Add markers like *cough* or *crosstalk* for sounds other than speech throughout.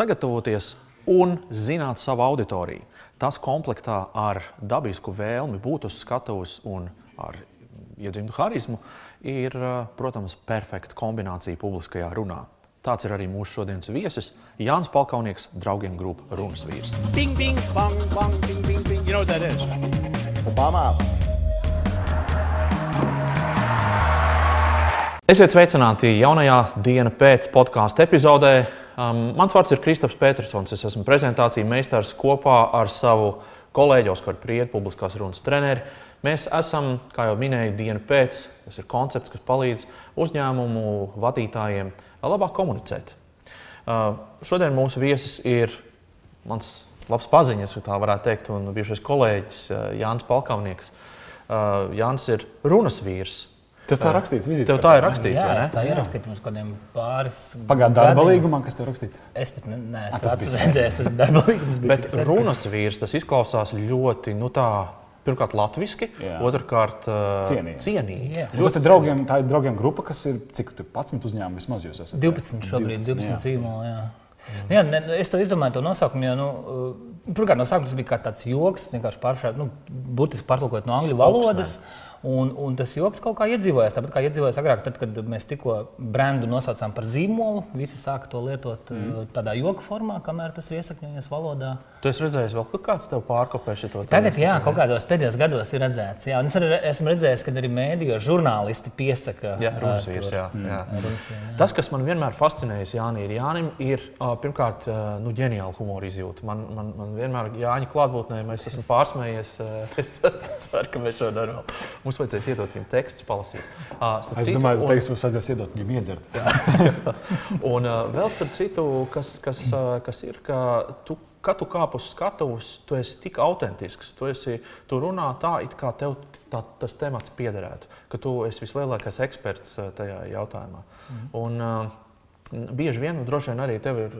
sagatavoties un zināt savu auditoriju. Tas komplektā ar dabisku vēlmi būt uz skatuves un ar iedzimtu harizmu ir, protams, perfekta kombinācija publiskajā runā. Tāds ir arī mūsu šodienas viesis, Jānis Palkaunieks, draugiem grupas runas vīrs. Bing, bing, bang, bang, bing, bing, bing. You know what that is? Obama. Esiet sveicināti jaunajā dienas pēc podkāstu epizodē. Um, mans vārds ir Kristaps Petersons. Es esmu prezentāciju meistars kopā ar savu kolēģi Oskaru Priedu, publiskās runas treneri. Mēs esam, kā jau minēju, dienu pēc. Tas ir koncepts, kas palīdz uzņēmumu vadītājiem labāk komunicēt. Uh, šodien mūsu viesis ir mans labs paziņas, tā varētu teikt, un bijušais kolēģis uh, Jānis Palkavnieks. Uh, Jānis ir runas vīrs. Tev tā rakstīts, vizīte. Tev tā ir rakstīts, jā, tā ir rakstīts pirms kādiem pāris. Pagājušā darba līgumā, kas tev rakstīts? Es pat ne, ne, es tas redzēju, tas darba līgums bija. Bet runas vīrs, tas izklausās ļoti, nu tā. Pirmkārt, latviešu, otrkārt, uh, cienīgi. cienīgi. Jā. Tas ir draugiem, tā ir draugiem grupa, kas ir cik tur 11 uzņēmumi vismaz jūs esat. 12 šobrīd, 12 zīmoli. Jā. Mm. Jā, ne, es to izdomāju, to nosaukumu. Jo, nu, pirmkārt, no sākuma tas bija kā tāds joks, vienkārši pārfrāzējot, nu, burtiski pārtulkot no angļu valodas. Spokesman. Un, un tas joks kaut kā iedzīvojās. Tāpat kā iedzīvojās agrāk, tad, kad mēs tikko brendu nosaucām par zīmolu, visi sāka to lietot mm. tādā joka formā, kamēr tas iesakņojas valodā. Tu esi redzējis, vēl kāds tev pārkopē šo Tagad, jā, kaut kādos pēdējos gados ir redzēts. Jā, es arī esmu redzējis, ka arī mēdījos žurnālisti piesaka. Jā, runas vīrs. Jā, mm. jā. Runas, jā, jā. Tas, kas man vienmēr fascinējis Jānis, ir, Jānim, ir pirmkārt nu, ģeniāla humora izjūta. Man, man, man vienmēr Jāņa klātbūtnē mēs esam pārsmējies. *laughs* Es ceru, ka mēs šo darām. Mums vajadzēs iedot viņam tekstus, palasīt. Uh, es citu, domāju, ka un... mums vajadzēs iedot viņam iedzert. *laughs* un uh, vēl starp citu, kas, kas, uh, kas ir, ka tu, kad tu kāp uz skatuves, tu esi tik autentisks. Tu, esi, tu runā tā, it kā tev tā, tas temats piederētu, ka tu esi vislielākais eksperts tajā jautājumā. Mm. Un, uh, Bieži vien, nu, droši vien arī tev ir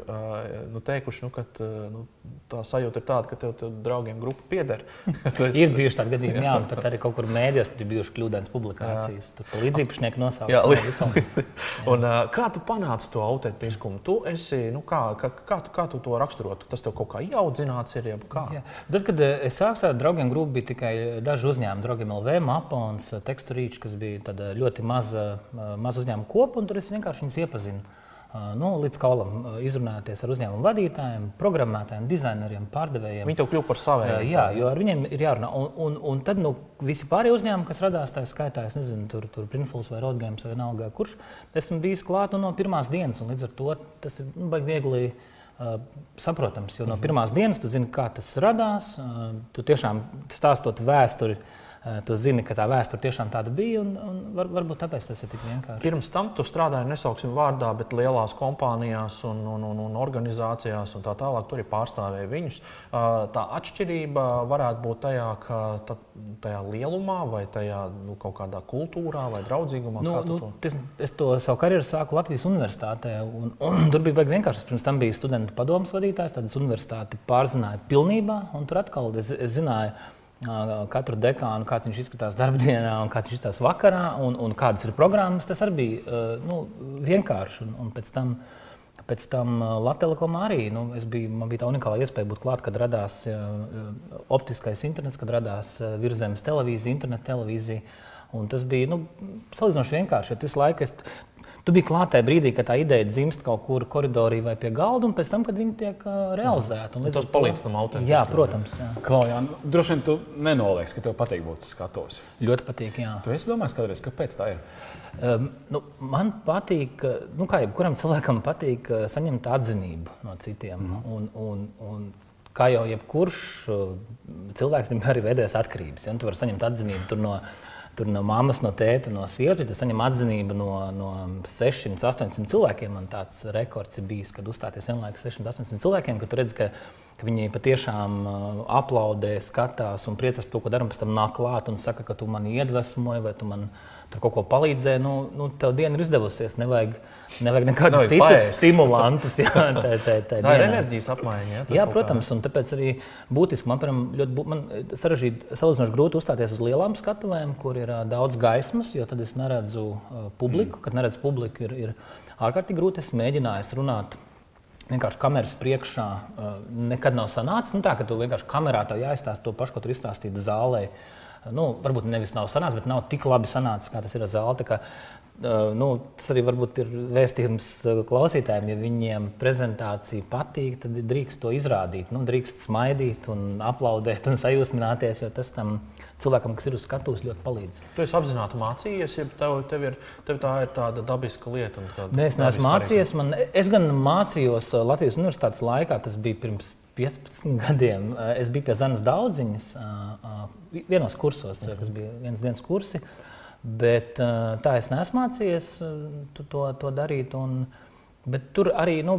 nu, teikuši, nu, ka nu, tā sajūta ir tāda, ka tev, tev draugiem grupa pieder. *laughs* esi... ir bijuši tādi gadījumi, jā, un pat arī kaut kur mēdījos ir bijušas kļūdainas publikācijas. Tur līdzīpašnieki nosaukt. Jā, jā. *laughs* un, kā tu panāci to autentiskumu? Tu esi, nu, kā, kā, kā, tu, kā tu to raksturotu? Tas tev kaut kā ieaudzināts ir, jeb kā? Jā. Tad, kad es sāku ar draugiem grupu, bija tikai daži uzņēmumi, draugiem LV, Mapons, Teksturīčs, kas bija ļoti maza, maza uzņēmuma kopa, un tur es vienkārši viņus iepazinu nu, līdz kaulam izrunāties ar uzņēmumu vadītājiem, programmētājiem, dizaineriem, pārdevējiem. Viņi tev kļuva par saviem. Jā, jo ar viņiem ir jārunā. Un, un, un tad nu, visi pārējie uzņēmumi, kas radās tajā skaitā, es nezinu, tur, tur Printfuls vai Rodgājums vai vienalga, kurš esmu bijis klāt nu, no pirmās dienas. Līdz ar to tas ir nu, viegli. Uh, saprotams, jo no mhm. pirmās dienas tu zini, kā tas radās. Uh, tu tiešām stāstot vēsturi, uh, tu zini, ka tā vēsture tiešām tāda bija, un, un var, varbūt tāpēc tas ir tik vienkārši. Pirms tam tu strādāji, nesauksim vārdā, bet lielās kompānijās un, un, un, un organizācijās un tā tālāk. Tur ir pārstāvēji viņus. Eh, tā atšķirība varētu būt tajā, ka tajā lielumā vai tajā nu, kaut kādā kultūrā vai draudzīgumā. Nu, nu, to? Es, es to savu karjeru sāku Latvijas universitātē, un, un tur bija vienkārši. Pirms tam bija studentu padomus vadītājs, tad es universitāti pārzināju pilnībā, un tur atkal es, es zināju, katru dekānu, kāds viņš izskatās darbdienā, un kāds viņš izskatās vakarā, un, un kādas ir programmas. Tas arī bija nu, vienkārši. Un, un pēc tam, pēc tam Latvijas arī nu, biju, man bija tā unikāla iespēja būt klāt, kad radās optiskais internets, kad radās virsmas televīzija, interneta televīzija. Un tas bija nu, salīdzinoši vienkārši. Visu laiku es Tu biji klātē brīdī, kad tā ideja dzimst kaut kur koridorī vai pie galda, un pēc tam, kad viņi tiek realizēti. Tas palīdz tam autentiskam. Jā, protams. Jā. Klaujā, nu, droši vien tu nenoliedz, ka tev patīk būt skatos. Ļoti patīk, jā. Tu esi domājis kādreiz, kāpēc tā ir? Um, nu, man patīk, nu, kā jebkuram *laughs* cilvēkam patīk saņemt atzinību no citiem. Mm. Un, un, un, kā jau jebkurš cilvēks, viņam arī veidojas atkarības. Ja? Tu vari saņemt atzinību no Tur no mammas, no tēta, no sievietes. Tas saņem atzinību no, no 600, 800 cilvēkiem. Man tāds rekords ir bijis, kad uzstāties vienlaikus 600, 800 cilvēkiem, kad redz, ka, ka viņi patiešām uh, aplaudē, skatās un priecās par to, ko darām. Pēc tam nāk klāt un saka, ka tu mani iedvesmoji vai tu man tur kaut ko palīdzēji. Nu, nu, tev diena ir izdevusies. Nevajag, nevajag nekādus citus paēst. stimulantus. Jā, *laughs* tā, tā, tā, tā ir enerģijas apmaiņa. Jā, jā protams, un tāpēc arī būtiski man, piram, ļoti bū, man sarežģīti, salīdzinoši grūti uzstāties uz lielām skatuvēm, kur ir uh, daudz gaismas, jo tad es neredzu uh, publiku. Mm. Kad neredzu publiku, ir, ir ārkārtīgi grūti. Es mēģināju runāt vienkārši kameras priekšā uh, nekad nav sanācis. Nu, tā, ka tu vienkārši kamerā jāizstāsta to pašu, ko tur izstāstīja zālē. Nu, varbūt nevis nav sanācis, bet nav tik labi sanācis, kā tas ir ar zāli. Uh, nu, tas arī ir vēstījums klausītājiem. Ja viņiem prezentācija patīk, tad drīkst to izrādīt. Nu, drīkst smaidīt, un aplaudēt un sajūsmināties, jo tas tam cilvēkam, kas ir uz skatuves, ļoti palīdz. Tu esi apzināti mācījies, ja tev, tev, ir, tev tā ir tāda dabiska lieta. Nē, es neesmu mācījies. Man, es gan mācījos uh, Latvijas universitātes laikā, tas bija pirms 15 *laughs* gadiem. Es biju pie Zanas daudziņas, vienos kursos, kas bija viens dienas kursi. Uh, Bet tā es neesmu mācījies to, to darīt. Un, bet tur arī, nu,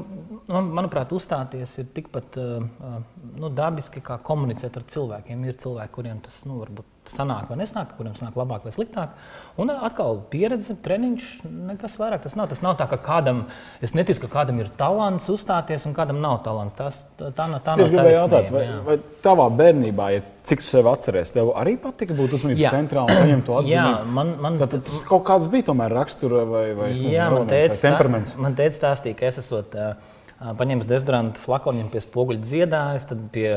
manuprāt, uzstāties ir tikpat nu, dabiski kā komunicēt ar cilvēkiem. Ir cilvēki, kuriem tas nu, varbūt sanāk vai nesnāk, kuriem sanāk labāk vai sliktāk. Un atkal pieredze, treniņš, nekas vairāk tas nav. Tas nav tā, ka kādam, es neticu, ka kādam ir talants uzstāties un kādam nav talants. Tas, tā, tā, tā es gribēju jautāt, vai, vai tavā bērnībā, ja cik tu sev atceries, tev arī patika būt uzmanības centrā un saņemt to atzīmi? Jā, man, man tad, tas kaut kāds bija tomēr rakstura vai, vai, nezinu, jā, man teica, temperaments. Man teica stāstīja, ka es esmu. Uh, paņēmis dezodorantu flakoni un pie spoguļa dziedājis, tad pie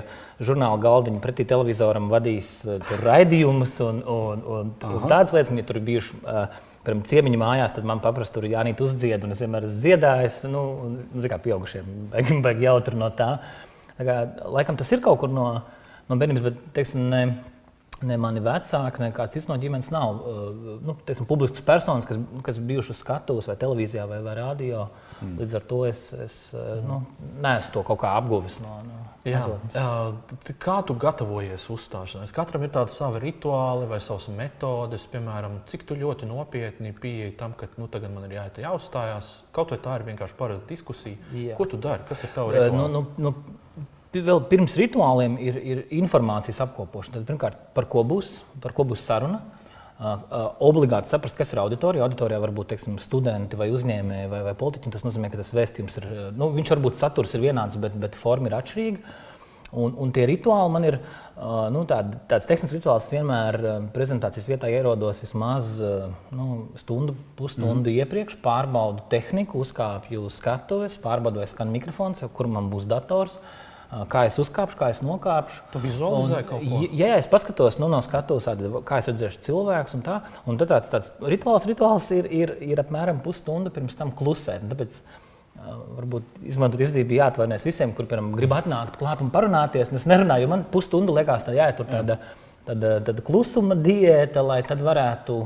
žurnāla galdiņa pretī televizoram vadījis raidījumus un, un, un, un tādas lietas. Un, ja tur bijuši piemēram, ciemiņu mājās, tad man paprasti tur Jānis uzdzied, un es vienmēr esmu dziedājis. Nu, un, kā pieaugušiem, *laughs* baigi, baigi jautri no tā. tā kā, laikam tas ir kaut kur no, no bērnības, bet teiksim, ne, ne mani vecāki, ne kāds cits no ģimenes nav nu, teiksim, publisks personis, kas, kas bijuši uz skatuves vai televīzijā vai, vai radio. Mm. Līdz ar to es, es mm. nu, neesmu to kaut kā apguvis no, no. Jā. Kā tu gatavojies uzstāšanai? Katram ir tāda sava rituāli vai savas metodes, piemēram, cik tu ļoti nopietni pieeji tam, ka nu, tagad man ir jāiet jāuzstājās. Kaut vai tā ir vienkārši parasta diskusija. Jā. Ko tu dari? Kas ir tavs rituāls? Nu, nu, nu, vēl pirms rituāliem ir, ir informācijas apkopošana. Tad, pirmkārt, par ko būs, par ko būs saruna obligāti saprast, kas ir auditorija. Auditorijā var būt teiksim, studenti vai uzņēmēji vai, vai politiķi. Tas nozīmē, ka tas vēstījums ir, nu, viņš varbūt saturs ir vienāds, bet, bet forma ir atšķirīga. Un, un tie rituāli man ir nu, tād, tāds tehnisks rituāls. Vienmēr prezentācijas vietā ierodos vismaz nu, stundu, pusstundu mm. iepriekš, pārbaudu tehniku, uzkāpju uz skatuves, pārbaudu, vai skan mikrofons, kur man būs dators. Uh, kā es uzkāpšu, kā es nokāpšu. Tu vizualizē un, kaut ko? Ja, ja es paskatos nu, no skatuves, kā es redzēšu cilvēku, un, tā, un tad tāds, tāds rituāls, rituāls ir, ir, ir apmēram pusstunda pirms tam klusēt. Tāpēc, Varbūt izmantot izdevību, jāatvainojas visiem, kuriem grib atnākt klāt un parunāties. Es nerunāju, jo man pusstundu liekas, tā jāiet tur tāda. Jā tad, eh, tad klusuma diēta, lai tad varētu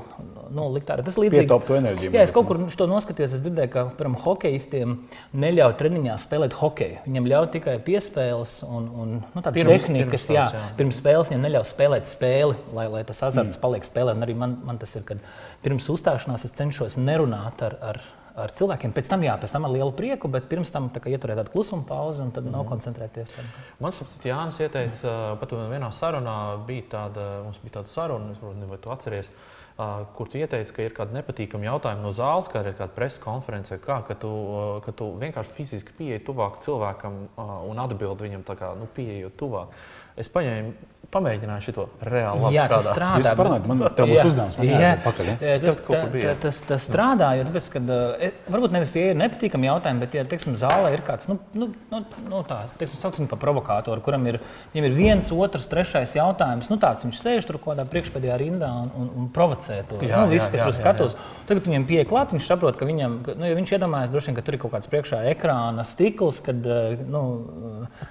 nu, likt ārā. Tas līdzīgi Pietaupt enerģiju. Jā, es kaut kur to noskatījos. Es dzirdēju, ka piemēram hokeistiem neļauj treniņā spēlēt hokeju. Viņam ļauj tikai piespēles un, un nu, tādas pirms, tehnikas. Pirms, jā, jā. pirms spēles viņam neļauj spēlēt spēli, lai, lai tas azarts mm. paliek spēlē. Un arī man, man tas ir, kad pirms uzstāšanās es cenšos nerunāt ar, ar ar cilvēkiem. Pēc tam, jā, pēc tam ar lielu prieku, bet pirms tam tā ieturēt tādu klusuma pauzi un tad mm. nav koncentrēties. Man liekas, Jānis ieteica, pat vienā sarunā bija tāda, mums bija tāda saruna, nezinu, vai tu atceries. Uh, kur tu ieteici, ka ir kāda nepatīkama jautājuma no zāles, kā ir kāda preses konference, kā, ka tu, uh, ka tu vienkārši fiziski pieeji tuvāk cilvēkam uh, un atbildi viņam tā kā nu, pieejot tuvāk. Es paņēmu Pamēģināju šo reāli jā, tas strādā. Jūs parunājat, man tev būs uzdevums. Man jā, pakaļ, ja? tas, tā, tā, tas, tas strādā, jo tāpēc, kad, e, varbūt nevis tie ir nepatīkami jautājumi, bet, ja teiksim, zālē ir kāds, nu, nu, nu, nu tā, teiksim, sauksim par provokātoru, kuram ir, ir viens, otrs, trešais jautājums, nu tāds, viņš sēž tur kaut kādā priekšpēdējā rindā un, un, un provocē to. Jā, nu, viss, kas jā, uz skatus. Tagad viņam pieeja klāt, viņš saprot, ka viņam, nu, ja viņš iedomājas droši vien, ka tur ir kaut kāds priekšā ekrāna stikls, kad, e, nu,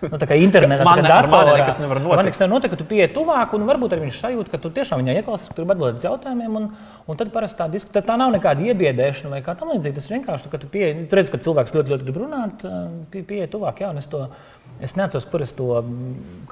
nu tā kā internetā, man, datorā, man nekas nevar notikt. Man nekas nevar notikt, tu pieeji tuvāk, un varbūt arī viņš sajūt, ka tu tiešām viņai ieklausies, ka tur ir atbildēt uz jautājumiem. Un, un tad parasti tā, diska, tā nav nekāda iebiedēšana vai kā tam līdzīga. Tas vienkārši, ka tu, pie, tu redz, ka cilvēks ļoti, ļoti grib runāt, pie, pieeja tuvāk. Jā, Es neatceros, kur es to,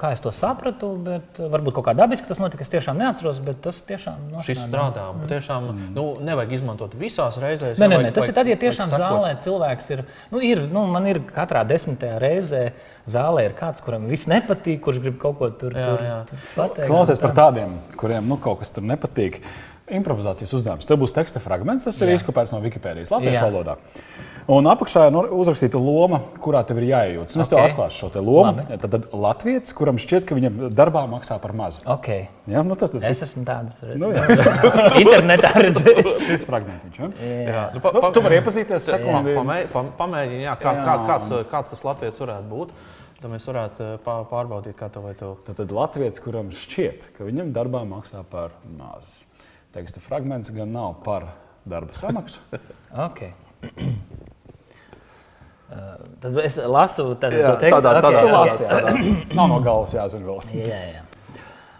kā es to sapratu, bet varbūt kaut kā dabiski tas notika. Es tiešām neatceros, bet tas tiešām nostrādā. Šis strādā. Mm. Tiešām, mm. nu, nevajag izmantot visās reizēs. Nē, nē, nē, tas ir tad, ja tiešām zālē cilvēks ir. Nu, ir nu, man ir katrā desmitajā reizē zālē ir kāds, kuram viss nepatīk, kurš grib kaut ko tur, jā, tur, jā. tur pateikt. Klausies par tādiem, kuriem nu, kaut kas tur nepatīk. Improvizācijas uzdevums. Tev būs teksta fragments, tas ir izkopēts no Wikipēdijas latviešu valodā. Un apakšā ir uzrakstīta loma, kurā tev ir jāiejūtas. Okay. Es tev atklāšu šo te lomu. Labi. Tad, tad Latvijas, kuram šķiet, ka viņam darbā maksā par mazu. Okay. Ja? Nu, tad, tad, es esmu tāds nu, - *laughs* internetā redzējis. *laughs* Šis fragmentiņš. Ja? Jā. Jā. Nu, pa, pa, tu vari iepazīties sekundi. Pamē, pam, pamēģini, jā, kā, jā. Kā, kāds, kāds tas Latvijas varētu būt. Tad mēs varētu pārbaudīt, kā to vai to. Tad, tad Latvijas, kuram šķiet, ka viņam darbā maksā par mazu. Teksta fragments gan nav par darba samaksu. okay. *clears throat* Tas es lasu, tad jā, tekstu. Tādā, tādā, okay, lasi, jā, tādā. Nav no galvas jāzina vēl. jā, jā.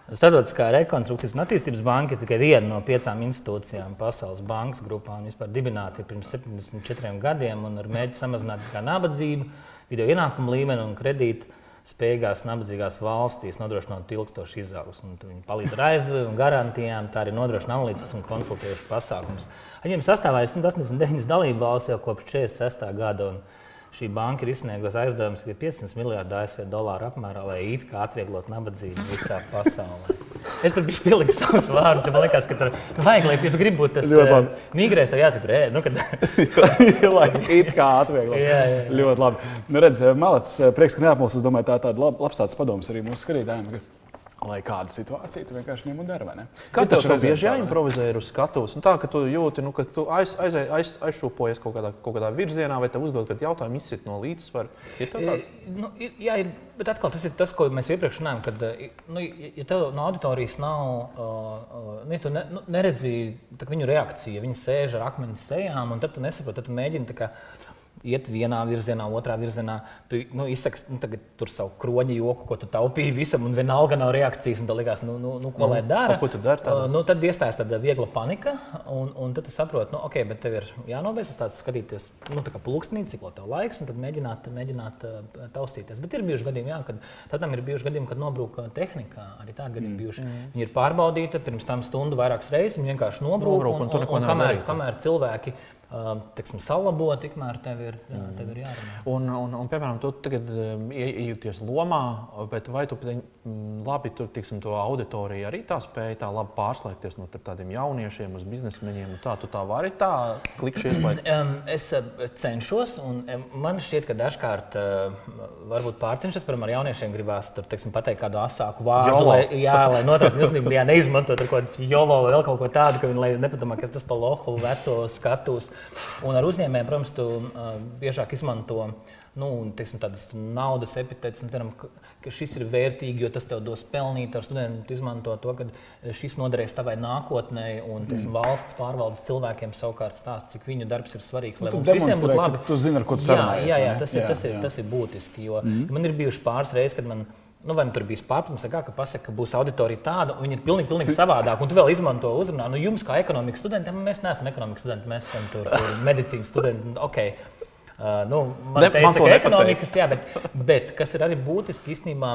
Startautiskā rekonstrukcijas un attīstības banka ir tikai viena no piecām institūcijām Pasaules bankas grupā. Viņa vispār dibināta pirms 74 gadiem un ar mērķi samazināt nabadzību, video ienākumu līmeni un kredītu spējīgās, nabadzīgās valstīs nodrošināt ilgstošu izaugsmu. Viņi palīdz ar aizdevumu, garantijām, tā arī nodrošina analītiskus un konsultējušus pasākumus. Viņiem sastāvā ir 189 dalību valsts jau kopš 46. gada. Šī banka ir izsniegusi aizdevumus 500 miljardu ASV dolāru apmērā, lai it kā atvieglotu nabadzību visā pasaulē. Es tur biju pielicis savus vārdus. Man liekas, ka tur vajag, lai tu gribi būt tas uh, migrēs, tad jāsaka, tur, nu, kad... *laughs* *laughs* lai *laughs* it kā atvieglot. Jā, jā. Ļoti labi. Nu, redz, Malets, prieks, ka neapmulst. Es domāju, tā ir tāda lab, labs tāds padoms arī mūsu skatītājiem lai kādu situāciju tu vienkārši ņem un dari. Kā tev tas bieži jāimprovizē uz skatuves? Nu, tā, ka tu jūti, nu, ka tu aiz, aiz, aiz, aizšūpojies kaut kādā, kaut kādā virzienā, vai tev uzdod kādu jautājumu, izsit no līdzsvara. Ir tāds? Nu, ir, jā, ir, bet atkal tas ir tas, ko mēs iepriekš runājām, kad, nu, ja tev no auditorijas nav, uh, nu, ja tu ne, nu, neredzi viņu reakciju, viņi sēž ar akmeņu sejām, un tad tu nesaproti, tad tu mēģini iet vienā virzienā, otrā virzienā. Tu nu, izsaki nu, tur savu kroņa joku, ko tu taupīji visam, un vienalga nav reakcijas. Tad liekas, nu, nu, nu, ko nu, lai dara. Ko tu dari? Uh, nu, tad iestājas tāda viegla panika, un, un tad tu saproti, nu, ok, bet tev ir jānobeidz tāds skatīties, nu, tā kā pulkstenī, cik tev laiks, un tad mēģināt, mēģināt uh, taustīties. Bet ir bijuši gadījumi, jā, kad tādam ir bijuši gadījumi, kad nobrūka tehnika. Arī tādi gadījumi mm. bijuši. Mm. Viņi ir pārbaudīti pirms tam stundu vairākas reizes, viņi vienkārši nobrūka. Nobrūk, un, un, un, un, kamēr, kamēr cilvēki tiksim, salabo, tikmēr tev ir, mm. tev ir jārunā. Un, un, un, piemēram, tu tagad iejūties lomā, bet vai tu labi tur tiksim, to auditoriju arī tā spēja tā labi pārslēgties no tādiem jauniešiem uz biznesmeņiem? Tā tu tā vari tā klikšķi ieslēgt? *clears throat* es cenšos, un man šķiet, ka dažkārt varbūt pārcenšos, piemēram, ar jauniešiem gribās tur, tiksim, pateikt kādu asāku vārdu, jolo. lai, jā, lai noteikti uzmanību neizmantot kaut kādu jolo vai vēl kaut ko tādu, ka viņi nepadomā, kas tas pa lohu veco skatus. Un ar uzņēmējiem, protams, tu uh, biežāk izmanto nu, teiksim, tādas naudas epitētas, un, ka, ka šis ir vērtīgi, jo tas tev dos pelnīt. Ar studentu izmanto to, ka šis noderēs tavai nākotnē, un teiksim, mm. valsts pārvaldes cilvēkiem savukārt stāsta, cik viņu darbs ir svarīgs. Nu, lai mums visiem būtu labi. Tu zini, ar ko tu sarunājies. Jā, jā, jā, tas, ir, jā, tas, ir, jā. tas ir būtiski. Jo mm. man ir bijuši pāris reizes, kad man ir nu, vai nu tur bija pārpratums, kā, ka pasaka, ka būs auditorija tāda, un viņi ir pilnīgi, pilnīgi savādāk, un tu vēl izmanto uzrunā. Nu, jums, kā ekonomikas studentiem, mēs neesam ekonomikas studenti, mēs esam tur, tur medicīnas studenti. Okay. Uh, nu, man ne, teica, man ka ekonomikas, jā, bet, bet kas ir arī būtiski īstenībā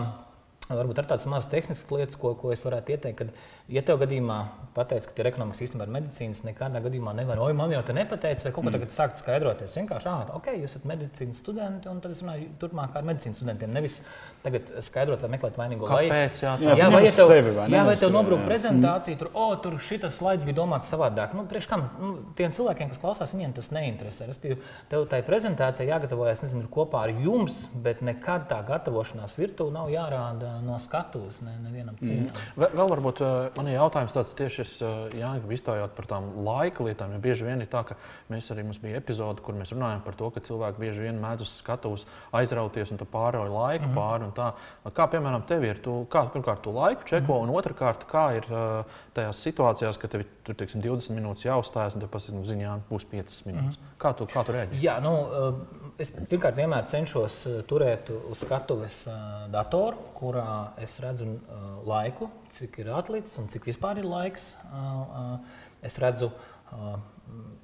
Varbūt ar tādas mazas tehniskas lietas, ko, ko es varētu ieteikt, kad, ja tev gadījumā pateic, ka ir ekonomikas īstenībā ar medicīnas, nekādā gadījumā nevar, oi, man jau te nepateica, vai kaut ko mm. tagad sākt skaidroties. Vienkārši, ah, ok, jūs esat medicīnas studenti, un tad es runāju turpmāk ar medicīnas studentiem. Nevis tagad skaidrot vai meklēt vainīgo. Kāpēc? Jā, jā, jā, vai ja tev, sevi, vai jā, vai tev nobrūk prezentācija, tur, o, oh, tur šitas slaids bija domāts savādāk. Nu, priekš kam? Nu, tiem cilvēkiem, kas klausās, viņiem tas neinteresē. Restīvi, tev tai prezentācijai jāgatavojas, nezinu, kopā ar jums, bet nekad tā gatavošanās virtuve nav jārāda no skatuves ne, nevienam mm. citam. Mm. Vēl, varbūt uh, man ir jautājums tāds tieši, es uh, Jānis, iztaujāt par tām laika lietām, jo bieži vien ir tā, ka mēs arī mums bija epizode, kur mēs runājam par to, ka cilvēki bieži vien mēdz uz skatuves aizrauties un pārauj laiku mm pāri un tā. Kā piemēram tev ir, tu, kā, pirmkārt, tu laiku čeko, mm un otrkārt, kā ir uh, tajās situācijās, ka tev tur teiksim, 20 minūtes jāuzstājas, un tu pasaki, nu, ziņā, būs 5 minūtes. Mm. Kā tu, kā tu rēģē? Jā, nu, es pirmkārt vienmēr cenšos turēt uz skatuves datoru, kurā es redzu laiku, cik ir atlicis un cik vispār ir laiks. Es redzu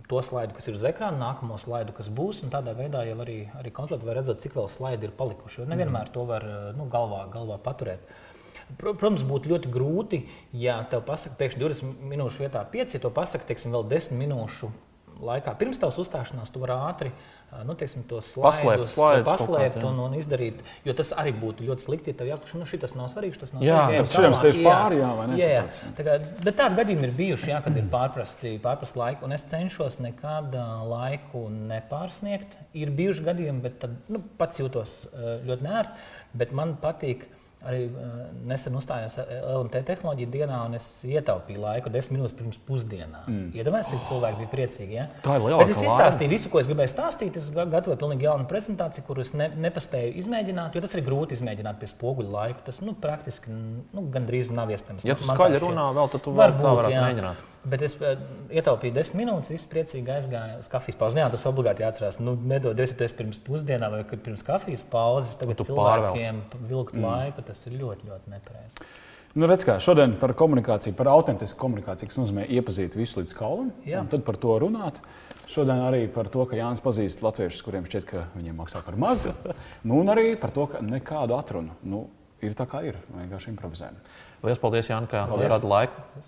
to slaidu, kas ir uz ekrāna, nākamo slaidu, kas būs. Tādā veidā jau arī, arī kontrolēt, vai redzēt, cik vēl slaidi ir palikuši. Jo nevienmēr to var nu, galvā, galvā paturēt. Protams, būtu ļoti grūti, ja tev pasaka, pēkšņi 20 minūšu vietā 5, ja to pasaka, teiksim, vēl 10 minūšu laikā, pirms tavas uzstāšanās, tu vari ātri nu, teiksim, to slaidus, paslēpt, paslēpt un, un izdarīt. Jo tas arī būtu ļoti slikti, ja tev jāapakš, nu, šis nav svarīgs, tas nav jā, svarīgs. Jā, tieši pāri, jā, vai ne? Jā, jā. Tā kā, bet tādi gadījumi ir bijuši, jā, kad ir pārprasti, pārprasti laiki, un es cenšos nekad laiku nepārsniegt. Ir bijuši gadījumi, bet tad, nu, pats jūtos ļoti nērti, bet man patīk arī uh, nesen uzstājās LMT tehnoloģija dienā, un es ietaupīju laiku desmit minūtes pirms pusdienām. Mm. Iedomājieties, cik cilvēki bija priecīgi. Ja? Tā ir liela lieta. Es izstāstīju visu, ko es gribēju stāstīt. Es gatavoju pilnīgi jaunu prezentāciju, kuru es ne, nepaspēju izmēģināt, jo tas ir grūti izmēģināt pie spoguļa laika. Tas nu, praktiski nu, gandrīz nav iespējams. Ja tu skaļi runā, vēl tad tu vari jā. mēģināt. Bet es uh, ietaupīju desmit minūtes, viss priecīgi aizgāja uz kafijas pauzi. Jā, tas obligāti jāatcerās. Nu, nedod desmitais pirms pusdienām vai pirms kafijas pauzes. Tagad cilvēkiem vilkt mm. laiku, tas ir ļoti, ļoti nepareizi. Nu, redz, kā, šodien par komunikāciju, par autentisku komunikāciju, kas nozīmē iepazīt visu līdz kaulam, un tad par to runāt. Šodien arī par to, ka Jānis pazīst latviešus, kuriem šķiet, ka viņiem maksā par mazu. nu, un arī par to, ka nekādu atrunu nu, ir tā, kā ir. Vienkārši improvizējam. Lielas paldies, Jānis, ka atradāt laiku.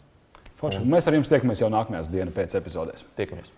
Forši. Un mēs ar jums tiekamies jau nākamajās dienas pēc epizodēs. Tiekamies!